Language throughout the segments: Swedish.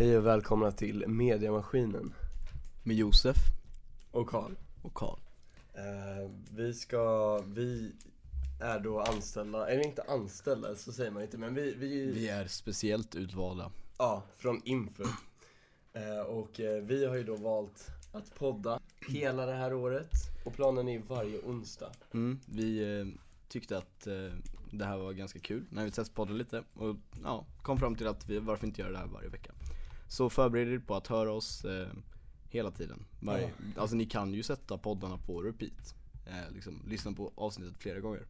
Hej och välkomna till Mediamaskinen Med Josef och Karl. och Karl. Eh, vi ska, vi är då anställda, eller inte anställda så säger man inte men vi, vi, Vi är speciellt utvalda. ja, från Info. Eh, och eh, vi har ju då valt att podda hela det här året och planen är varje onsdag. Mm, vi eh, tyckte att eh, det här var ganska kul när vi testpoddade lite och ja, kom fram till att vi varför inte göra det här varje vecka. Så förbered er på att höra oss eh, hela tiden. Varje, Alltså ni kan ju sätta poddarna på repeat. Eh, liksom, lyssna på avsnittet flera gånger.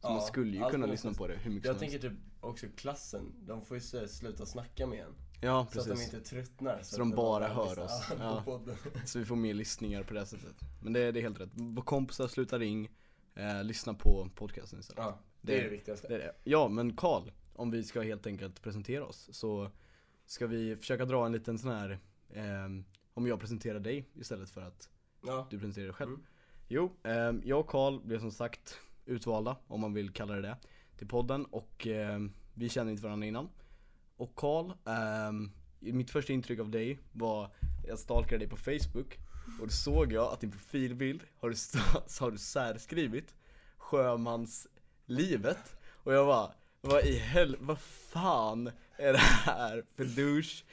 Så Ja, man skulle ju kunna lyssna på det hur mycket Jag som helst. tänker typ också klassen, de får ju så- sluta snacka med en. Ja Så att de precis. inte tröttnar. Så de bara hör oss. Ja, Ja. Så vi får mer lyssningar på det sättet. Men det, det är helt rätt. Kompisar, sluta ring. Eh, lyssna på podcasten istället. Ja, det är det viktigaste. Det är det. Ja, men Karl, om vi ska helt enkelt presentera oss så ska vi försöka dra en liten sån här, ehm, om jag presenterar dig istället för att Ja. du presenterar dig själv. Mm. Jo, ehm, jag och Karl blev som sagt utvalda, om man vill kalla det det, till podden och ehm, vi kände inte varandra innan. Och Karl, ehm, mitt första intryck av dig var, jag stalkade dig på Facebook och då såg jag att din profilbild har du, har du särskrivit Sjömanslivet och jag bara, vad i hel, vad fan är det här för douche?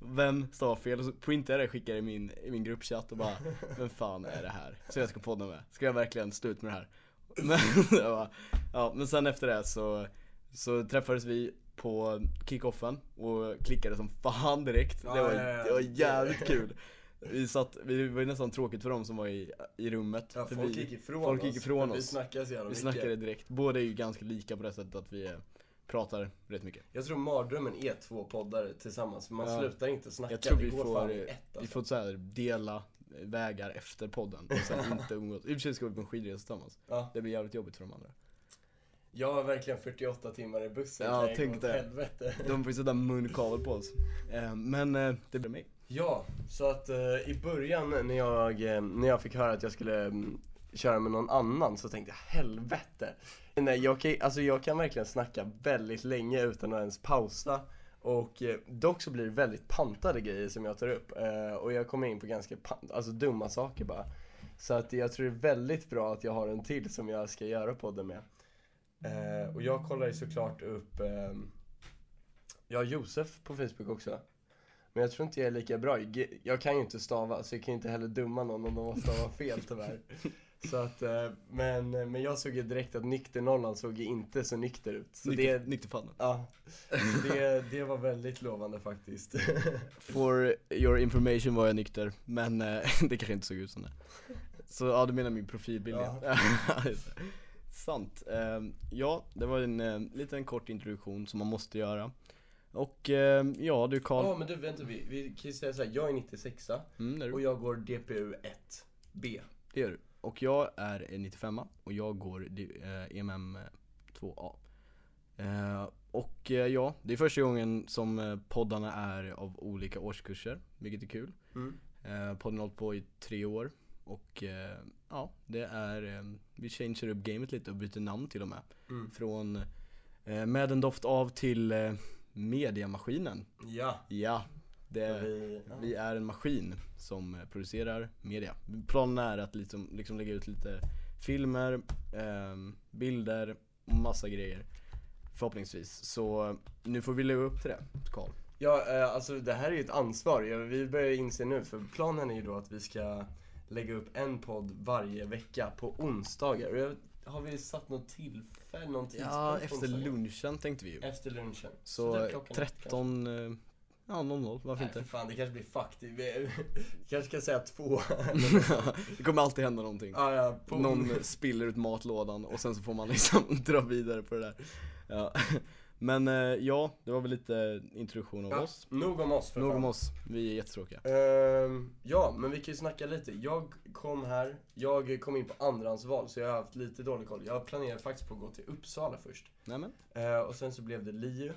Vem stavar fel? Och så printade jag det och skickade i min, i min gruppchatt och bara, vem fan är det här? Så jag ska podda med, ska jag verkligen stå ut med det här? Men, bara, ja, men sen efter det så, så träffades vi på kickoffen och klickade som fan direkt. Det var, det var jävligt kul. Vi satt, vi, var ju nästan tråkigt för dem som var i, i rummet. Ja, folk vi, gick ifrån folk oss. gick ifrån Vi snackade så jävla vi mycket. snackade direkt. Båda är ju ganska lika på det sättet att vi eh, pratar rätt mycket. Jag tror mardrömmen är två poddar tillsammans, man Ja. slutar inte snacka. Jag tror det vi går får, fan i ett vi alltså. får så här dela vägar efter podden och sen inte umgås. I och för sig ska vi på en skidresa tillsammans. ja. Det blir jävligt jobbigt för de andra. Jag har verkligen 48 timmar i bussen. Ja, tänk det. Helvete. De får ju sätta munkavel på oss. Eh, Men eh, det blir mig. Ja, så att eh, i början när jag, när jag fick höra att jag skulle mm, köra med någon annan så tänkte jag helvete. Nej, jag kan, alltså jag kan verkligen snacka väldigt länge utan att ens pausa. Och eh, dock så blir det väldigt pantade grejer som jag tar upp. Eh, och jag kommer in på ganska alltså dumma saker bara. Så att jag tror det är väldigt bra att jag har en till som jag ska göra podden med. Eh, och jag kollar ju såklart upp, eh, jag har Josef på Facebook också. Men jag tror inte jag är lika bra. Jag kan ju inte stava, så jag kan ju inte heller dumma någon om de har stavat fel tyvärr. Så att, eh, men, men jag såg ju direkt att Nykter-nollan såg ju inte så nykter ut. Så Nykter, det, Nykterfallen. ja, så det, det var väldigt lovande faktiskt. For your information var jag nykter, men eh, det kanske inte såg ut som det. Så ja, du menar min profilbild ja. Sant. Eh, Ja, det var en eh, liten kort introduktion som man måste göra. Och eh, ja, du Ja Karl. men du vänta, vi, vi kan ju säga såhär, jag är 96 Mm, är och jag går DPU 1B. Det gör du. Och jag är en 95 och jag går di- eh, EMM 2A. Eh, och eh, ja, det är första gången som poddarna är av olika årskurser, vilket är kul. Mm. Podden har hållit på i tre år och ja, det är, vi changear upp gamet lite och byter namn till och med. Mm. Från Med en doft av till Mediamaskinen. Ja. Ja, det, Vi, ja. vi är en maskin som eh, producerar media. Planen är att liksom, liksom lägga ut lite filmer, ehm, bilder och massa grejer. Förhoppningsvis. Så eh, nu får vi leva upp till det, Karl. Ja, eh, alltså det här är ju ett ansvar. Ja, vi börjar inse nu, för planen är ju då att vi ska lägga upp en podd varje vecka på onsdagar. Jag, har vi satt något tillfälle, någon Ja, efter onsdagar? lunchen tänkte vi ju. Efter lunchen. Så ett, 13, eh, ja 00, varför Nej, för inte? fan, det kanske blir fucked. Vi vi kanske ska säga två. det kommer alltid hända någonting. ah, ja, Någon spiller ut matlådan och sen så får man liksom dra vidare på det där. Ja. Men eh, ja, det var väl lite introduktion av ja, oss. Nog om oss för Nog fan. om oss, vi är jättetråkiga. Ehm, ja, men vi kan ju snacka lite. Jag kom här, jag kom in på andrahandsval så jag har haft lite dålig koll. Jag planerade faktiskt på att gå till Uppsala först. Nämen. Eh, och sen så blev det LiU.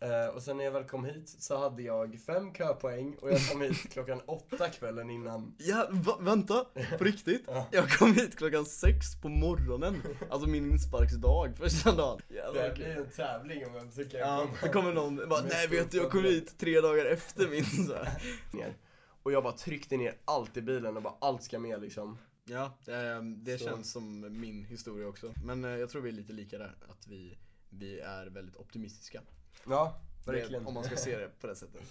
Eh, och sen när jag väl kom hit så hade jag fem köpoäng och jag kom hit klockan åtta kvällen innan. Ja, va, vänta, på riktigt? Ja. Jag kom hit klockan sex på morgonen, alltså min insparksdag första dagen. Jävlar, Det blir en tävling om vem som kan Ja, komma så kommer någon bara, nej vet du jag kom hit tre dagar efter min så. Och jag bara tryckte ner allt i bilen och bara allt ska med liksom. Ja, det, det Så. känns som min historia också. Men eh, jag tror vi är lite lika där, att vi, vi är väldigt optimistiska. Ja, verkligen. Om man ska se det på det sättet.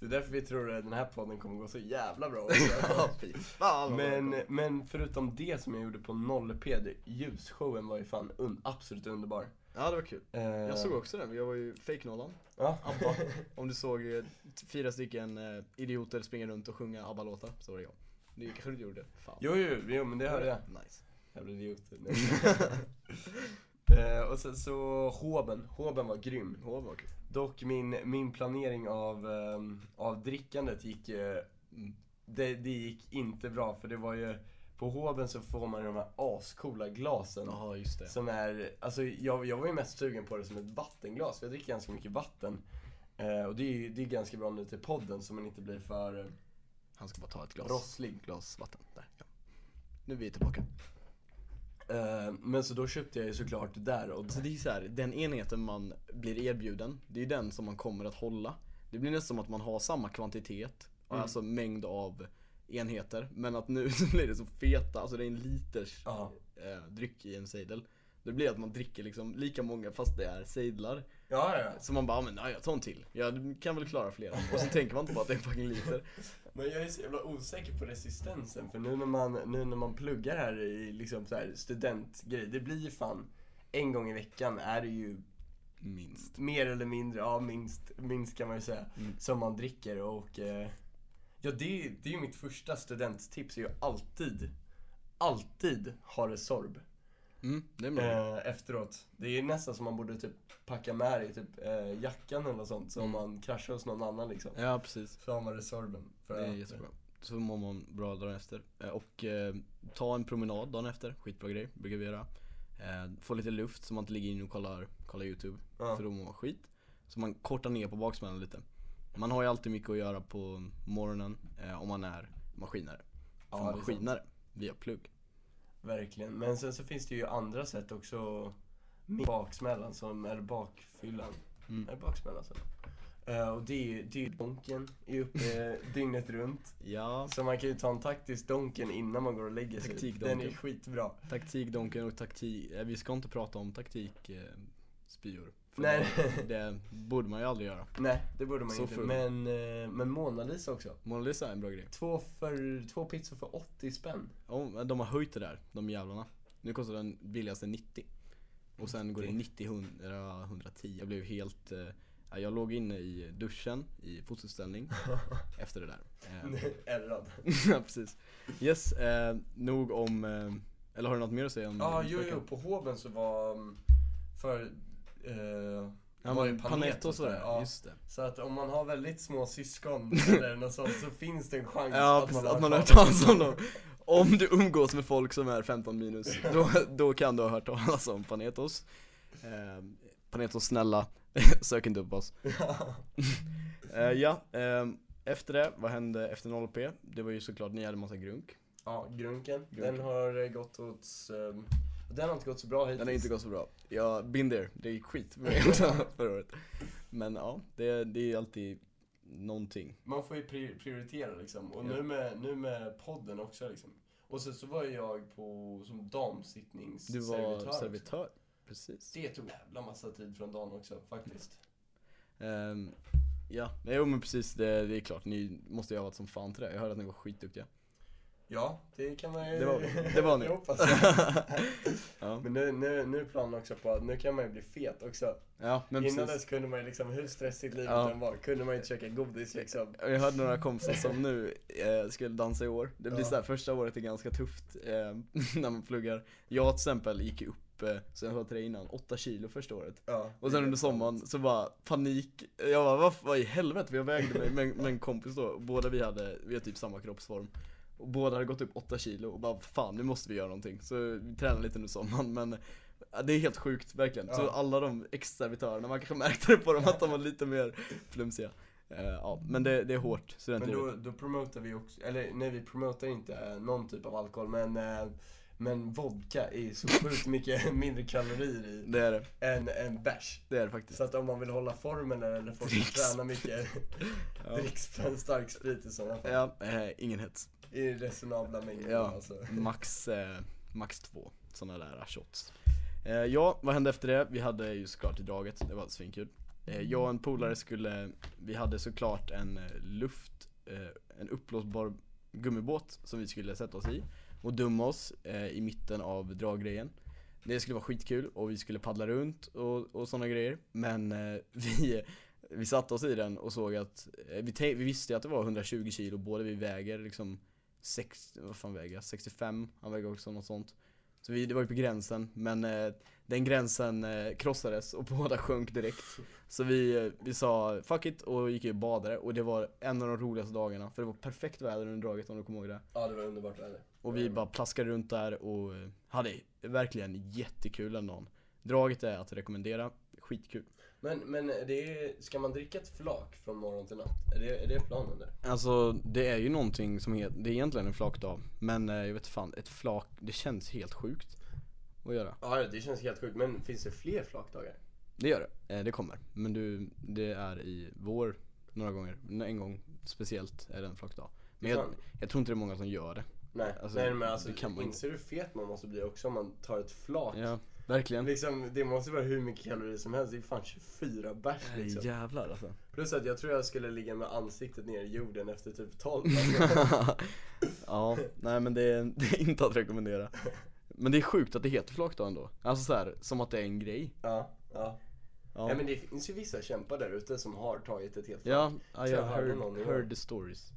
Det är därför vi tror att den här podden kommer gå så jävla bra ja, fan Men, men förutom det som jag gjorde på 0P, det- ljusshowen var ju fan un, absolut underbar. Ja det var kul. Eh, Jag såg också den, jag var ju fake-nollan. Ja. ABBA. Om du såg eh, fyra stycken eh, idioter springa runt och sjunga ABBA-låtar, så var det jag. Det kanske du gjorde? Fan. Jo, jo, jo, men det hörde jag. Nice. Jävla idioter. eh, och sen så Håben, Håben var grym. Åh vad kul. Dock min, min planering av, ehm, av drickandet gick, eh, det, det gick inte bra för det var ju, på Håben så får man de här ascoola glasen. Jaha just det. Som är, alltså jag, jag var ju mest sugen på det som ett vattenglas, för jag dricker ganska mycket vatten. Eh, och det är ju det är ganska bra nu till podden så man inte blir för eh, Han ska bara ta ett glas. rosslig. Glas vatten. Där, ja. Nu är vi tillbaka. Eh, men så då köpte jag ju såklart det där och Så det är så här, den enheten man blir erbjuden, det är ju den som man kommer att hålla. Det blir nästan som att man har samma kvantitet, Mm. alltså mängd av enheter. Men att nu så blir det så feta, alltså det är en liters Ja. eh, dryck i en sejdel. Det blir att man dricker liksom lika många fast det är sejdlar. Ja, ja. Så man bara, "Ja, men ja, jag tar en till. Jag kan väl klara flera. Och så tänker man inte på att det är en fucking liter. Men jag är så jävla osäker på resistensen för nu när man, nu när man pluggar här i liksom så här studentgrej, det blir ju fan en gång i veckan är det ju Minst. mer eller mindre, ja minst, minst kan man ju säga, Mm. som man dricker och eh, ja det, är- det är ju mitt första studenttips, är ju alltid, alltid ha Resorb Mm, det eh, efteråt. Det är nästan som man borde typ packa med i typ eh, jackan eller sånt, så om Mm. man kraschar hos någon annan liksom. Ja, precis. Så har man Resorben. För Det är jättebra. Så mår man bra dagen efter. Eh, Och eh, ta en promenad dagen efter, skitbra grej, brukar vi göra. Eh, få lite luft så man inte ligger inne och kollar, kollar youtube, Ja. för då mår man skit. Så man kortar ner på baksmällan lite. Man har ju alltid mycket att göra på morgonen eh, om man är maskinare. Ja, För är maskinare, via plugg. Verkligen, men sen så finns det ju andra sätt också baksmällan som, eller bakfyllan. Mm. Är det baksmällan så? Eh, och det är ju, det är ju donken, är uppe dygnet runt. Ja, Så man kan ju ta en taktisk donken innan man går och lägger sig. Den är skitbra. taktikdonken och taktik, eh, vi ska inte prata om taktik eh, spyor. Nej. Det, borde man ju aldrig göra. Nej, det borde man Så inte. full. Men, eh, men Mona Lisa också. Mona Lisa är en bra grej. Två, för, två pizzor för 80 spänn. Men de har höjt det där, de jävlarna. Nu kostar den billigaste 90. Och sen går det 90, 100, 110. Jag blev helt... Eh, ja, jag låg inne i duschen i fotoställning efter det där. Eh, Ärrad. ja, precis. Yes, eh, nog om... Eh, eller har du något mer att säga om Ja, jo, jo, på Hoven så var, mm, för, eh, Ja, var det men Panet Panett och sådär, ja. just det. Så att om man har väldigt små syskon eller något sånt så finns det en chans Ja, att man har hört talas om dem. Om du umgås med folk som är 15 minus, då, då kan du ha hört talas om Panetos. Eh, Panetos snälla, sök inte upp oss. Eh, ja, ehm, efter det, vad hände efter 0P? Det var ju såklart, ni hade massa grunk. Ja, Grunken. Grunken. Den har eh, gått åt, ehm, den har inte gått så bra hittills. Den har inte gått så bra. Jag been there, det gick skit förra året. Men ja, det, det är alltid någonting. Man får ju pri- prioritera liksom. Och Ja. nu, med, nu med podden också liksom. Och sen så var jag på, som damsittningsservitör. Du var också. servitör, precis. Det tog jävla massa tid från dagen också faktiskt. Ehm, ja, jo men precis, det, det är klart, ni måste ju ha varit som fan till det. Jag hörde att ni var skitduktiga. Ja, det kan man ju... Det var vi. Det var ni. hoppas. Ja, Men nu, nu, nu är planen också på att nu kan man ju bli fet också. ja men Innan precis. dess kunde man ju liksom, hur stressigt livet Ja. än var, kunde man ju inte käka godis liksom. Jag hade några kompisar som nu eh, skulle dansa i år. Det blir Ja. så här, första året är ganska tufft eh, när man pluggar. Jag till exempel gick upp, eh, som jag sa till dig innan, 8 kilo första året. Ja, Och sen under sommaren så bara panik, jag bara vad, vad i helvete? För jag vägde mig med, med en kompis då, båda vi hade, vi har typ samma kroppsform. Och båda hade gått upp 8 kilo och bara fan nu måste vi göra någonting. Så vi tränade lite under sommaren men det är helt sjukt, verkligen. Så Ja. alla de ex-servitörerna, man kanske märkte det på dem att de var lite mer flumsiga. Eh, ja, men det, det är hårt, Men studentlivet. då, då promotar vi också, eller nej vi promotar inte eh, någon typ av alkohol men eh, men vodka är så sjukt mycket mindre kalorier i Det är det, än, än bärs. det är det faktiskt. Så att om man vill hålla formen eller folk som tränar mycket, Ja. dricks en stark sprit i sådana fall. Ja, eh, ingen hets. I resonabla mängder Ja, alltså. max, eh, max två sådana där shots. Eh, ja, vad hände efter det? Vi hade ju såklart i draget, det var svinkul. Eh, jag och en polare skulle, vi hade såklart en eh, luft, eh, en uppblåsbar gummibåt som vi skulle sätta oss i och dumma oss eh, i mitten av draggrejen. Det skulle vara skitkul och vi skulle paddla runt och, och sådana grejer. Men vi, vi satte oss i den och såg att, vi, vi visste att det var 120 kilo, både vi väger liksom 60, vad fan väger jag? 65, han väger också något sånt. Så vi, det var ju på gränsen, men eh, den gränsen eh, krossades och båda sjönk direkt. Så vi, eh, vi sa fuck it och gick och badade och det var en av de roligaste dagarna för det var perfekt väder under draget om du kommer ihåg det. Ja det var underbart väder. Och vi bara plaskade runt där och eh, hade verkligen jättekul den dagen. Draget är att rekommendera, skitkul. Men, men det är, ska man dricka ett flak från morgon till natt? Är det, är det planen där? Alltså det är ju någonting som är, det är egentligen en flakdag Men eh, jag vet fan, ett flak, det känns helt sjukt Att göra. Ja det känns helt sjukt, men finns det fler flakdagar? Det gör det, eh, det kommer. Men du, det är i vår några gånger, en gång speciellt är det en flakdag. Men jag, jag tror inte det är många som gör det. Nej, Alltså, nej men alltså inser du hur fet man måste bli också om man tar ett flak? Ja, verkligen. Liksom, det måste vara hur mycket kalorier som helst, det är fan 24 bärs Nej, liksom. Jävlar alltså. Plus att jag tror jag skulle ligga med ansiktet ner i jorden efter typ 12 alltså. Ja, nej men det är, det är inte att rekommendera. Men det är sjukt att det heter flakdag ändå. Alltså så här, som att det är en grej. Ja, ja. Ja, Nej men det finns ju vissa kämpar där ute som har tagit ett helt flak. ja, Så jag jag hörde heard, heard the stories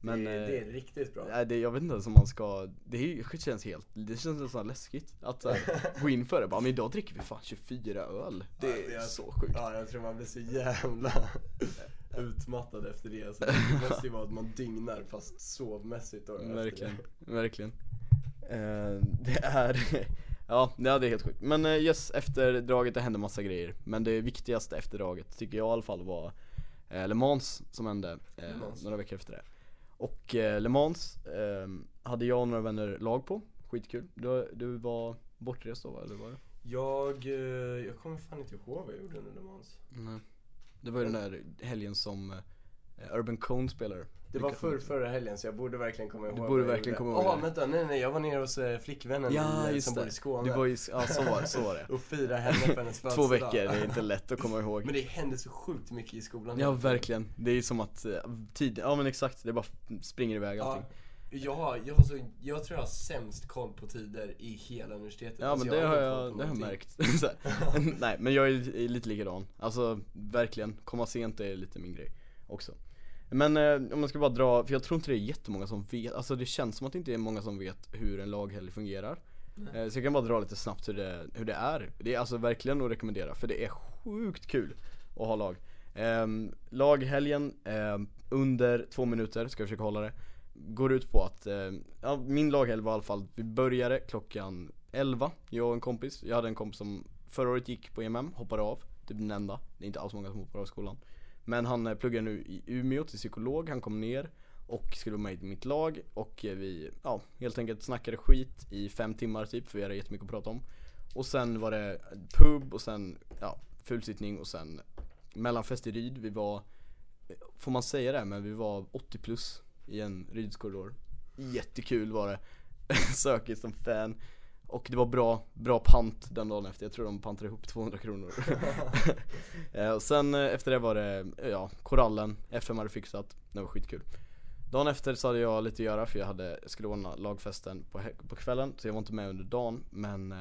Men det, eh, det är riktigt bra. Nej det, jag vet inte ens om man ska, det känns helt, det känns nästan läskigt att så gå in för det. Bara, men idag dricker vi fan 24 öl. Det Ja, är jag- så sjukt. Ja, jag tror man blir så jävla utmattad efter det. Så det måste ju vara att man dygnar fast sovmässigt då. Verkligen, verkligen. Eh, Det är, ja det är helt sjukt. Men eh, yes, efter draget det hände massa grejer. Men det viktigaste efter draget tycker jag i alla fall var eh, Le Mans som hände eh, några veckor efter det Och eh, Le Mans eh, hade jag och några vänner lag på, skitkul Du, du var bortrest då va, eller var det? Jag, eh, jag kommer fan inte ihåg vad jag gjorde under Le Mans. Nej. Det var ju den där helgen som eh, Urban Cone spelade Det var förr, förra helgen så jag borde verkligen komma ihåg Du borde jag verkligen komma ihåg Jaha, det. vänta, nej nej jag var nere hos eh, flickvännen Ja i, just som bor i det, Skåne. du var ju, ja så var det, så var det Och fira henne på hennes Två födelsedag. veckor, det är inte lätt att komma ihåg Men det hände så sjukt mycket i skolan. Ja verkligen, det är som att, eh, tid, ja men exakt, det bara springer iväg Ja, allting jag, har, jag, har så, jag tror jag har sämst koll på tider i hela universitetet. Ja Alltså, men det har ingen koll jag, det har jag märkt. Nej men jag är är lite likadan, alltså verkligen, komma sent är lite min grej också Men eh, om man ska bara dra, för jag tror inte det är jättemånga som vet, alltså det känns som att det inte är många som vet hur en laghelg fungerar. Eh, Så jag kan bara dra lite snabbt hur det, hur det är. Det är alltså verkligen att rekommendera, för det är sjukt kul att ha lag. Ehm, Laghelgen, ehm, under två minuter ska jag försöka hålla det Går ut på att, eh, ja, min laghelg var i alla fall, vi började klockan 11, jag och en kompis. Jag hade en kompis som förra året gick på EMM, hoppade av, typ den enda. Det är inte alls många som hoppar av skolan men han eh, pluggar nu i Umeå till psykolog, han kom ner och skulle vara med i mitt lag. Och eh, vi, ja, helt enkelt snackade skit i fem timmar typ för vi hade jättemycket att prata om. Och sen var det pub och sen, ja, fulsittning och sen mellanfest i Ryd, vi var eh, Får man säga det? Men vi var 80 plus i en Rydskorridor Jättekul var det. Sökigt som fan. Och det var bra, bra pant den dagen efter, jag tror de pantade ihop 200 kronor. Eh, Och sen eh, efter det var det, eh, ja, Korallen, FM hade fixat, det var skitkul. Dagen efter så hade jag lite att göra för jag hade, skulle ordna lagfesten på, på kvällen. Så jag var inte med under dagen men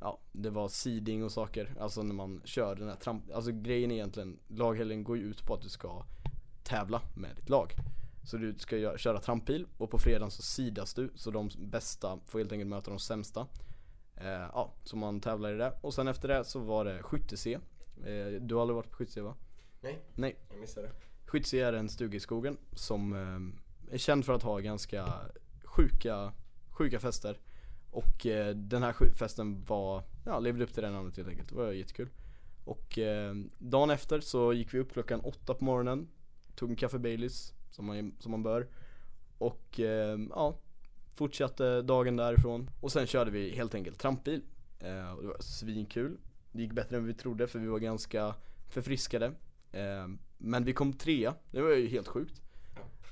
Ja, det var seeding och saker, alltså när man kör den här tramp, alltså grejen är egentligen Laghelgen går ju ut på att du ska tävla med ditt lag. Så du ska köra trampbil och på fredagen så sidas du. Så de bästa får helt enkelt möta de sämsta eh, Ja, så man tävlar i det och sen efter det så var det skytte-C eh, Du har aldrig varit på skytte-C va? Nej, Nej, jag missade det. Skytte är en stuga i skogen som eh, är känd för att ha ganska sjuka, sjuka fester Och eh, den här festen var, ja levde upp till det namnet helt enkelt. Det var jättekul. Och eh, dagen efter så gick vi upp klockan åtta på morgonen. Tog en kaffe Baileys, som man, som man bör. Och eh, ja, fortsatte dagen därifrån. Och sen körde vi helt enkelt trampbil. Eh, och det var svinkul. Det gick bättre än vi trodde för vi var ganska förfriskade. Eh, men vi kom trea, det var ju helt sjukt.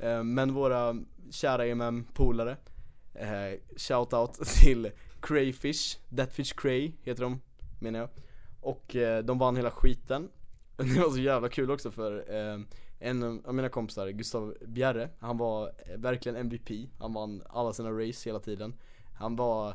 Eh, men våra kära EMM polare, eh, shoutout till Crayfish, Thatfish Cray heter de, menar jag. Och eh, de vann hela skiten. Det var så jävla kul också för eh, en av mina kompisar, Gustav Bjerre, han var eh, verkligen MVP. Han vann alla sina race hela tiden. Han var,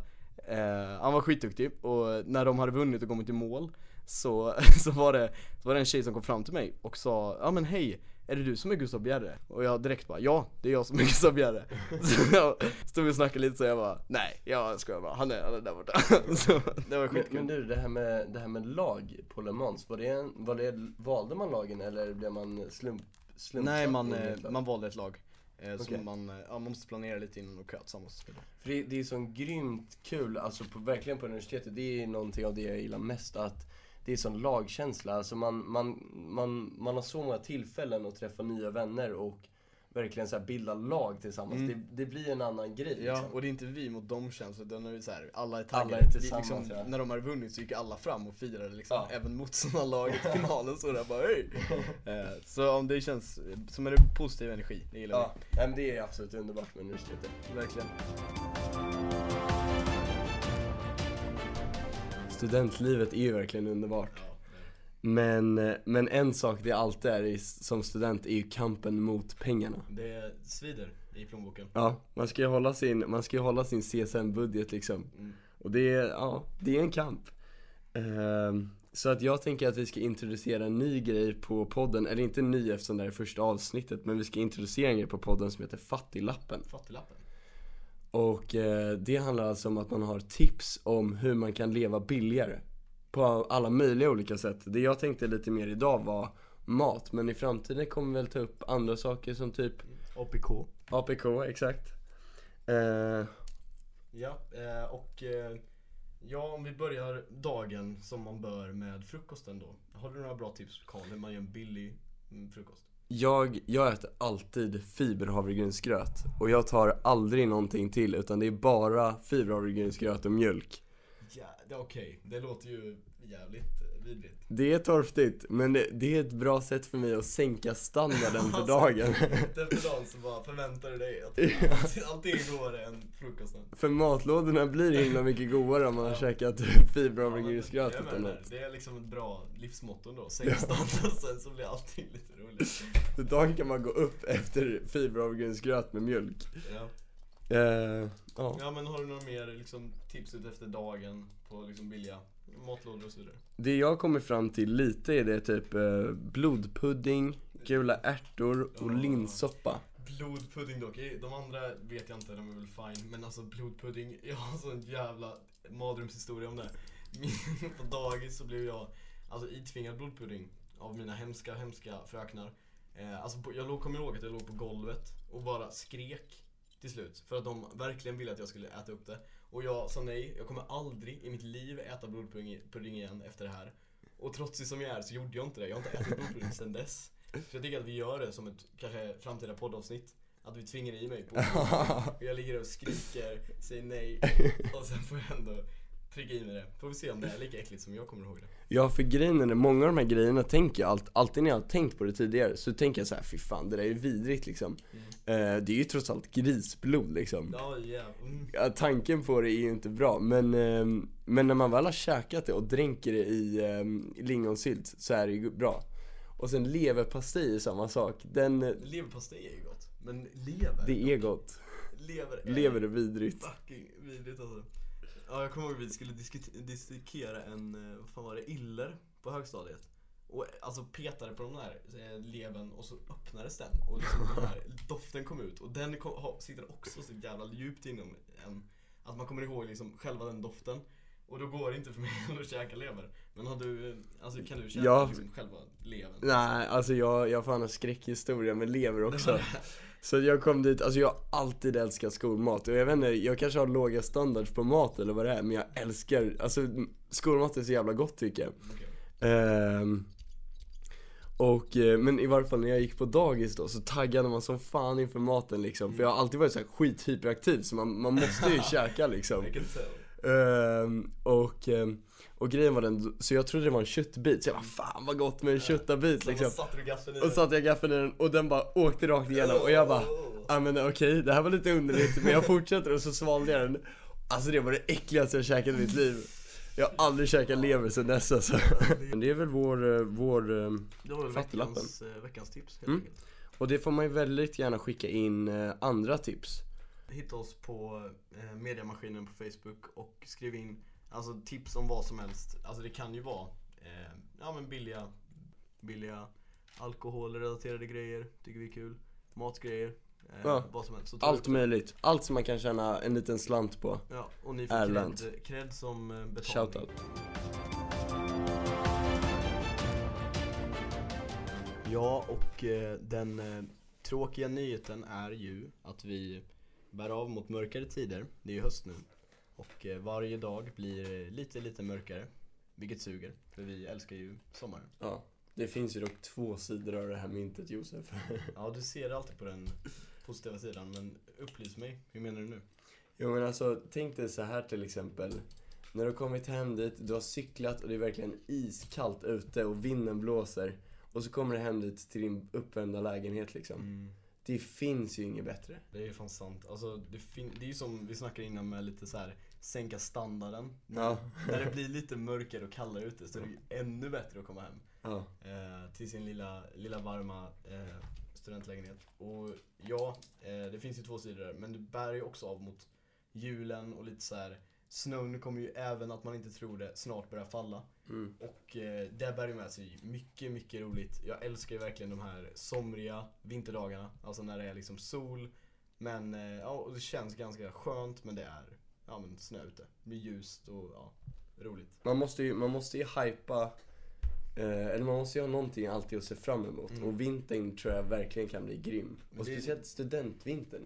eh, han var skitduktig och när de hade vunnit och kommit i mål så, så, var det, så var det en tjej som kom fram till mig och sa Ja men hej, är det du som är Gustav Bjerre? Och jag direkt bara ja, det är jag som är Gustav Bjerre. Så jag stod och snackade lite så jag bara nej, jag skojar bara, han är, han är där borta. Så det var skitkul. Men du, det här med, det här med lag på Le Mans, var det, var det, valde man lagen eller blev man slump, slumpsatt Nej man, eh, man valde ett lag eh, Så Okej. man, eh, ja, man måste planera lite innan och köa tillsammans För det, det är så grymt kul, alltså på, verkligen på universitetet, det är någonting av det jag gillar mest att det är sån lagkänsla, alltså man, man, man, man har så många tillfällen att träffa nya vänner och verkligen så bilda lag tillsammans. Mm. Det, det blir en annan grej Ja, liksom. och det är inte vi mot dem känslan, utan är det så här, alla är taggade. Alla är tillsammans, Vi liksom, ja. När de hade vunnit så gick alla fram och firade liksom, Ja. även motståndarlaget i finalen så där bara! Eh, Så om det känns som en positiv energi, det gillar Ja, nej, men det är absolut underbart med universitetet. vi. Verkligen. Studentlivet är ju verkligen underbart. Men, men en sak det alltid är i, som student är ju kampen mot pengarna. Det svider i plånboken. Ja, man ska ju hålla sin, man ska hålla sin CSN-budget liksom. Mm. Och det är, ja, det är en kamp. Ehm, så att jag tänker att vi ska introducera en ny grej på podden, eller inte ny eftersom det här är första avsnittet, men vi ska introducera en grej på podden som heter Fattiglappen. Fattiglappen. Och eh, det handlar alltså om att man har tips om hur man kan leva billigare. På alla möjliga olika sätt. Det jag tänkte lite mer idag var mat, men i framtiden kommer vi väl ta upp andra saker som typ APK. APK, exakt. Eh, Ja, eh, och eh, ja, om vi börjar dagen som man bör med frukosten då. Har du några bra tips Karl, hur man gör en billig mm, frukost? Jag, jag äter alltid fiberhavregrynsgröt och jag tar aldrig någonting till utan det är bara fiberhavregrynsgröt och mjölk. Ja, Okej, okay. okej. Det låter ju jävligt vidrigt. Det är torftigt, men det, det är ett bra sätt för mig att sänka standarden för Alltså, dagen. Efter dagen så bara förväntar du dig att allting- allting är godare än frukosten. För matlådorna blir himla mycket godare om man har Ja. käkat fiberhavregrynsgröt Jag utan menar, något. Det är liksom ett bra livsmotto då. Sänk standard sen så blir allting lite roligt. Så dagen kan man gå upp efter fiberhavregrynsgröt med mjölk. Ja. Eh, ja. ja men har du några mer liksom, tips ut efter dagen på liksom billiga matlådor och så vidare? Det jag kommer fram till lite är det typ eh, blodpudding, gula ärtor och Ja. linssoppa. Blodpudding dock, Eh, de andra vet jag inte, de är väl fine Men alltså blodpudding, jag har sån jävla mardrömshistoria om det Min- På dagis så blev jag alltså itvingad blodpudding av mina hemska, hemska fröknar eh, Alltså på, jag låg, kommer ihåg att jag låg på golvet och bara skrek till slut För att de verkligen ville att jag skulle äta upp det Och jag sa nej, jag kommer aldrig i mitt liv äta blodpudding pudding igen efter det här. Och trotsig som jag är så gjorde jag inte det, jag har inte ätit blodpudding sedan dess. Så jag tycker att vi gör det som ett kanske framtida poddavsnitt. Att vi tvingar i mig på och jag ligger och skriker, säger nej. Och sen får jag ändå trycka i mig det. Får vi se om det är lika äckligt som jag kommer ihåg det. Ja för grejen är många av de här grejerna tänker jag allt, alltid när jag har tänkt på det tidigare så tänker jag så här, fy fan det där är ju vidrigt liksom. Eh, det är ju trots allt grisblod liksom. Ja, ja. Mm. Ja, tanken på det är ju inte bra men, ehm, men när man väl har käkat det och dränker det i um, lingonsylt så är det ju bra. Och sen leverpastej är samma sak, den, eh, Leverpastej är ju gott. Men lever? det är gott. Lever är Lever är vidrigt. fucking vidrigt alltså. Ja, jag kommer ihåg att vi skulle dissekera en, eh, vad fan var det, iller på högstadiet. Och alltså petade på den där eh, levern och så öppnades den och liksom den här doften kom ut och den kom, ha, sitter också så jävla djupt inom en att man kommer ihåg liksom själva den doften och då går det inte för mig att käka lever. Men har du, eh, alltså kan du käka Ja. liksom själva levern? Nej, alltså jag, jag har fan en skräckhistoria med lever också. Så jag kom dit, alltså jag har alltid älskat skolmat och jag vet inte, jag kanske har låga standards på mat eller vad det är men jag älskar, alltså skolmat är så jävla gott tycker jag. Ehm, och, eh, men i varje fall när jag gick på dagis då så taggade man som fan inför maten liksom. För jag har alltid varit så här skithyperaktiv så man, man måste ju käka liksom. Ehm, och, ehm, och grejen var den, så jag trodde det var en köttbit. Så jag bara fan vad gott med en köttabit liksom. Så satte du gaffeln i Och den? satte jag gaffeln i den och den bara åkte rakt igenom. Och jag bara Ja men okej, det här var lite underligt men jag fortsätter. Och så svalde jag den. Alltså det var det äckligaste jag käkat i mitt liv. Jag har aldrig käkat lever sen dess alltså. Men det är väl vår, eh, vår, eh, Det var väl veckans, eh, veckans tips helt Mm. enkelt. och det får man ju väldigt gärna skicka in andra tips Hitta oss på eh, mediamaskinen på Facebook och skriv in alltså, tips om vad som helst. Alltså det kan ju vara eh, ja, men billiga, billiga alkoholrelaterade grejer, tycker vi är kul. Matgrejer, eh, Ja. vad som helst. Så Allt möjligt, allt som man kan tjäna en liten slant på Ja, och ni får cred, cred som eh, betalning. Shoutout Ja, och eh, den eh, tråkiga nyheten är ju att vi bär av mot mörkare tider. Det är ju höst nu. Och eh, varje dag blir lite, lite mörkare. Vilket suger, för vi älskar ju sommaren. Ja, det finns ju dock två sidor av det här myntet Josef Ja, du ser alltid på den positiva sidan, men upplys mig. Hur menar du nu? Jo men alltså, tänk dig så här till exempel. När du har kommit hem dit, du har cyklat och det är verkligen iskallt ute och vinden blåser. Och så kommer du hem dit till din uppvärmda lägenhet liksom. Det finns ju inget bättre. Det är ju fan sant. Alltså, det, det är ju som vi snackade innan med lite så här sänka standarden. Ja. När det blir lite mörkare och kallare ute så är det ju ännu bättre att komma hem. Ja. eh, till sin lilla, lilla varma eh, studentlägenhet. Och ja, eh, det finns ju två sidor där, men det bär ju också av mot julen och lite så här. Snön kommer ju även att man inte tror det snart börja falla. Mm. Och eh, det bär ju med sig mycket, mycket roligt. Jag älskar ju verkligen de här somriga vinterdagarna. Alltså när det är liksom sol. Men eh, ja, och det känns ganska skönt men det är ja, men snö ute. Det blir ljust och ja, roligt. Man måste ju, man måste ju hypa eh, eller man måste ju ha någonting alltid att se fram emot. Mm. Och vintern tror jag verkligen kan bli grym. Och det- speciellt studentvintern.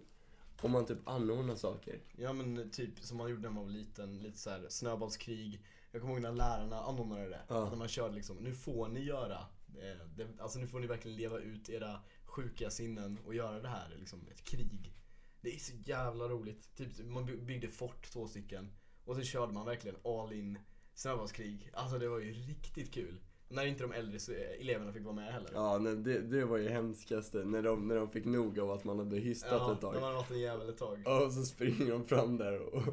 Om man typ anordnar saker. Ja men typ som man gjorde när man var liten, lite så här snöbollskrig. Jag kommer ihåg när lärarna anordnade det. Ja. När man körde liksom, nu får ni göra, eh, det, alltså nu får ni verkligen leva ut era sjuka sinnen och göra det här, liksom ett krig. Det är så jävla roligt. Typ man by- byggde fort två stycken och så körde man verkligen all in snöbollskrig. Alltså det var ju riktigt kul. När inte de äldre eleverna fick vara med heller. Ja, nej, det, det var ju hemskaste. När de, när de fick nog av att man hade hystat ett Ja, tag. de hade varit en jävel ett tag. Ja, och så springer de fram där och,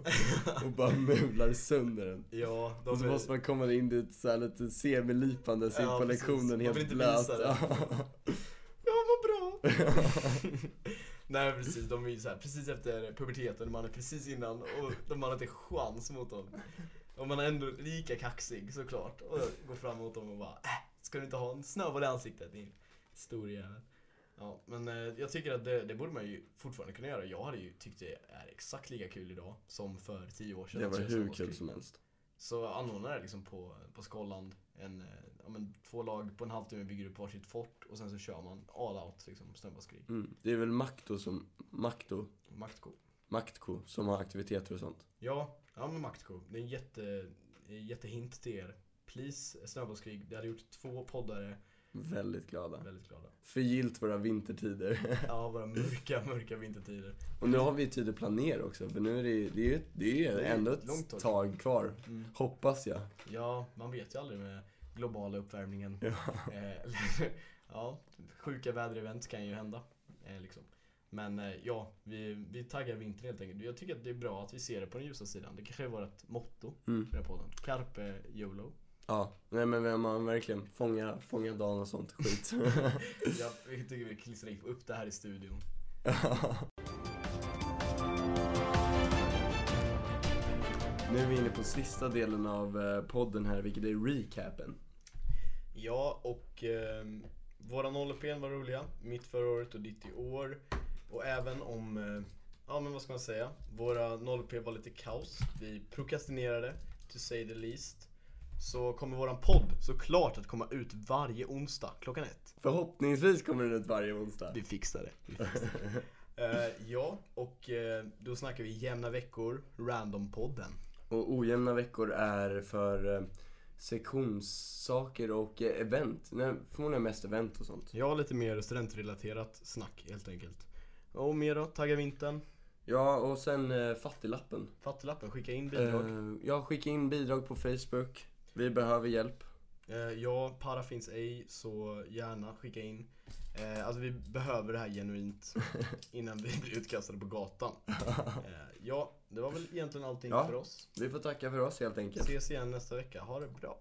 och bara mular sönder den. Ja, de Och så är- måste man komma in dit så här lite semilipandes in Ja, på precis. lektionen Man vill helt inte blöt. visa det. Jag mår bra! Nej precis, de är ju så här, precis efter puberteten, man är precis innan och de har inte chans mot dem. Och man är ändå lika kaxig såklart. Och jag går fram mot dem och bara äh, ska du inte ha en snöboll i ansiktet din stor jävel. Ja, men eh, jag tycker att det, det borde man ju fortfarande kunna göra. Jag hade ju tyckt det är exakt lika kul idag som för tio år sedan. Det var köra hur kul som helst. Så anordnar det liksom på, på Skålland en, eh, ja, men, två lag på en halvtimme bygger upp varsitt fort och sen så kör man all out liksom snöbollskrig. Mm. Det är väl Makto som, Makto, Maktko. Maktko som har aktiviteter och sånt. Ja, ja men Maktko. Det är en jätte, jättehint till er. Please, snöbollskrig. Det hade gjort två poddare Väldigt glada. väldigt glada. Förgyllt våra vintertider. Ja, våra mörka, mörka vintertider. och nu har vi tid att planera också för nu är det, det är ju det är Det ändå ett långt tag. kvar. Mm. Hoppas jag. Ja, man vet ju aldrig med globala uppvärmningen. Ja. Eh, ja, sjuka väderevent kan ju hända. Eh, liksom. Men eh, ja, vi, vi taggar vintern helt enkelt. Jag tycker att det är bra att vi ser det på den ljusa sidan. Det kanske är vårt motto Mm. för den podden. Carpe YOLO. Ja, nej men man verkligen fånga, fånga dagen och sånt skit. Ja, vi tycker vi klistrar upp det här i studion. nu är vi inne på sista delen av eh, podden här, vilket är recapen. Ja, och eh, våra 0 var roliga. Mitt förra året och ditt i år. Och även om, eh, ja men vad ska man säga? Våra 0 var lite kaos. Vi prokrastinerade, to say the least. så kommer våran podd såklart att komma ut varje onsdag klockan ett. Förhoppningsvis kommer den ut varje onsdag. Vi fixar det. Vi fixar det. Eh, ja, och eh, då snackar vi jämna veckor, random-podden. Och ojämna veckor är för sektionssaker och event. Nej, förmodligen mest event och sånt. Jag har lite mer studentrelaterat snack helt enkelt. Och mer då? Tagga vintern? Ja, och sen eh, fattiglappen. Fattiglappen, skicka in bidrag. Eh, jag skickar in bidrag på Facebook. Vi behöver hjälp. Eh, ja, para finns ej, så gärna skicka in. Eh, alltså vi behöver det här genuint innan vi blir utkastade på gatan. Eh, ja, det var väl egentligen allting Ja. för oss. Vi får tacka för oss helt enkelt. Ses igen nästa vecka, ha det bra.